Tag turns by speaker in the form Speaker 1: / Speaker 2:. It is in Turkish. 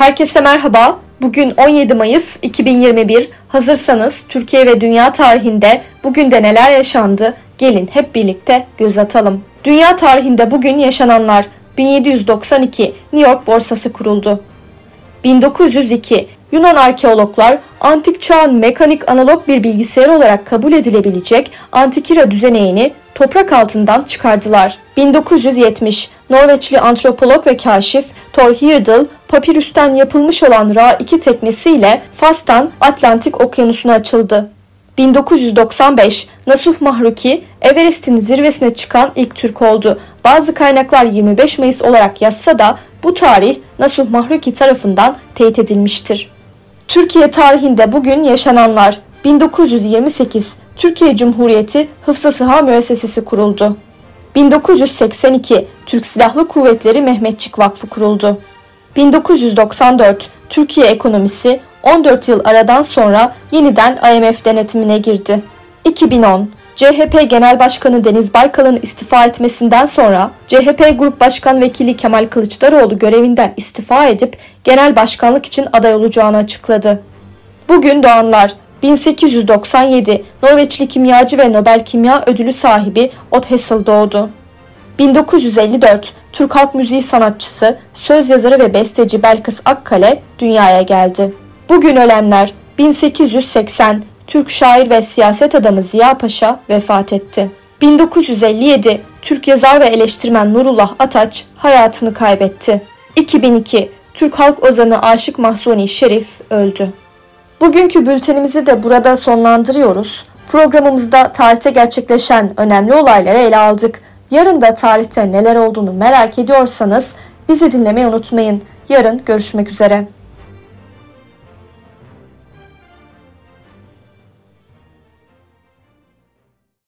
Speaker 1: Herkese merhaba. Bugün 17 Mayıs 2021. Hazırsanız Türkiye ve dünya tarihinde bugün de neler yaşandı? Gelin hep birlikte göz atalım. Dünya tarihinde bugün yaşananlar 1792 New York borsası kuruldu. 1902 Yunan arkeologlar antik çağın mekanik analog bir bilgisayar olarak kabul edilebilecek Antikira düzeneğini toprak altından çıkardılar. 1970 Norveçli antropolog ve kaşif Thor Heyerdahl papirüsten yapılmış olan Ra-2 teknesiyle Fas'tan Atlantik okyanusuna açıldı. 1995 Nasuh Mahruki Everest'in zirvesine çıkan ilk Türk oldu. Bazı kaynaklar 25 Mayıs olarak yazsa da bu tarih Nasuh Mahruki tarafından teyit edilmiştir. Türkiye tarihinde bugün yaşananlar 1928 Türkiye Cumhuriyeti Hıfzı Sıha Müessesesi kuruldu. 1982 Türk Silahlı Kuvvetleri Mehmetçik Vakfı kuruldu. 1994 Türkiye ekonomisi 14 yıl aradan sonra yeniden IMF denetimine girdi. 2010 CHP Genel Başkanı Deniz Baykal'ın istifa etmesinden sonra CHP Grup Başkan Vekili Kemal Kılıçdaroğlu görevinden istifa edip genel başkanlık için aday olacağını açıkladı. Bugün doğanlar 1897 Norveçli kimyacı ve Nobel Kimya Ödülü sahibi Odd Hessel doğdu. 1954 Türk halk müziği sanatçısı, söz yazarı ve besteci Belkıs Akkale dünyaya geldi. Bugün ölenler 1880 Türk şair ve siyaset adamı Ziya Paşa vefat etti. 1957 Türk yazar ve eleştirmen Nurullah Ataç hayatını kaybetti. 2002 Türk halk ozanı Aşık Mahsuni Şerif öldü. Bugünkü bültenimizi de burada sonlandırıyoruz. Programımızda tarihte gerçekleşen önemli olayları ele aldık. Yarın da tarihte neler olduğunu merak ediyorsanız bizi dinlemeyi unutmayın. Yarın görüşmek üzere.